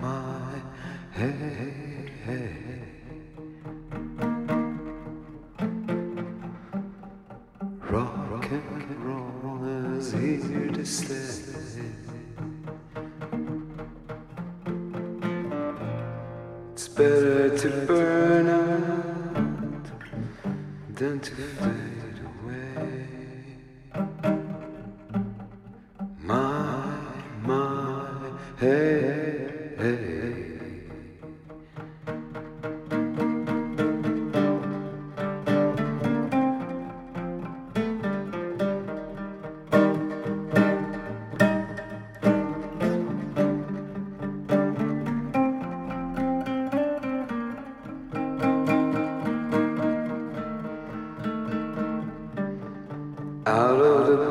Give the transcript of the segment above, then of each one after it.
my head. Rock and roll is here to stay. It's better to burn out than to fade.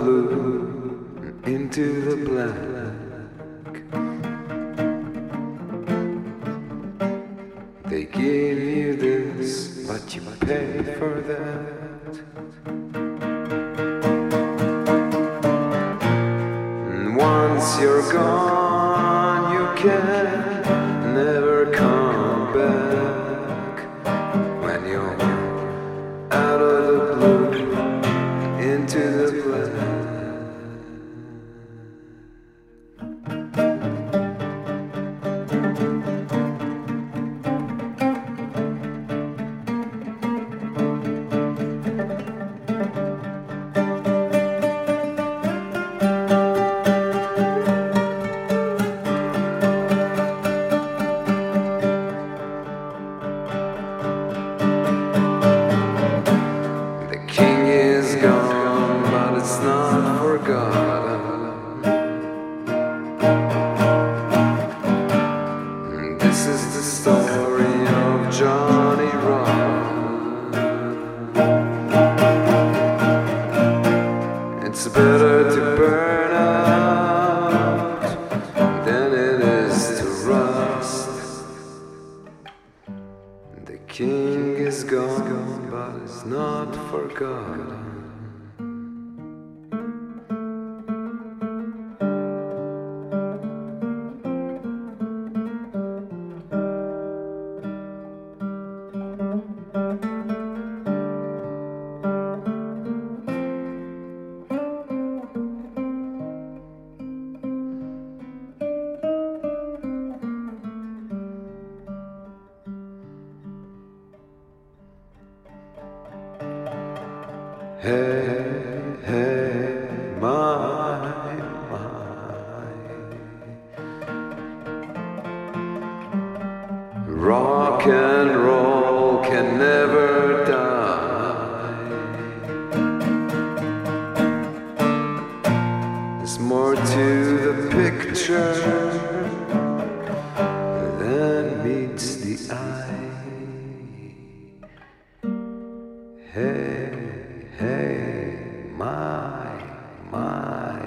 Blue into the black. They give you this, but you pay for that. And once you're gone, you can never come it's not forgotten. This is the story of Johnny Rotten. It's better to burn out than it is to rust. The king is gone, but it's not forgotten. Hey, hey, my, my. Rock and roll can never die. There's more to the picture than meets my, my.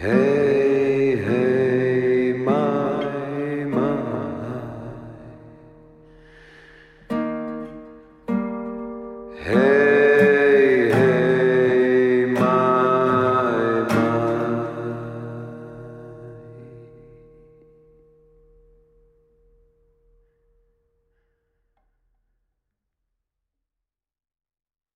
Hey, hey, my, my. Hey.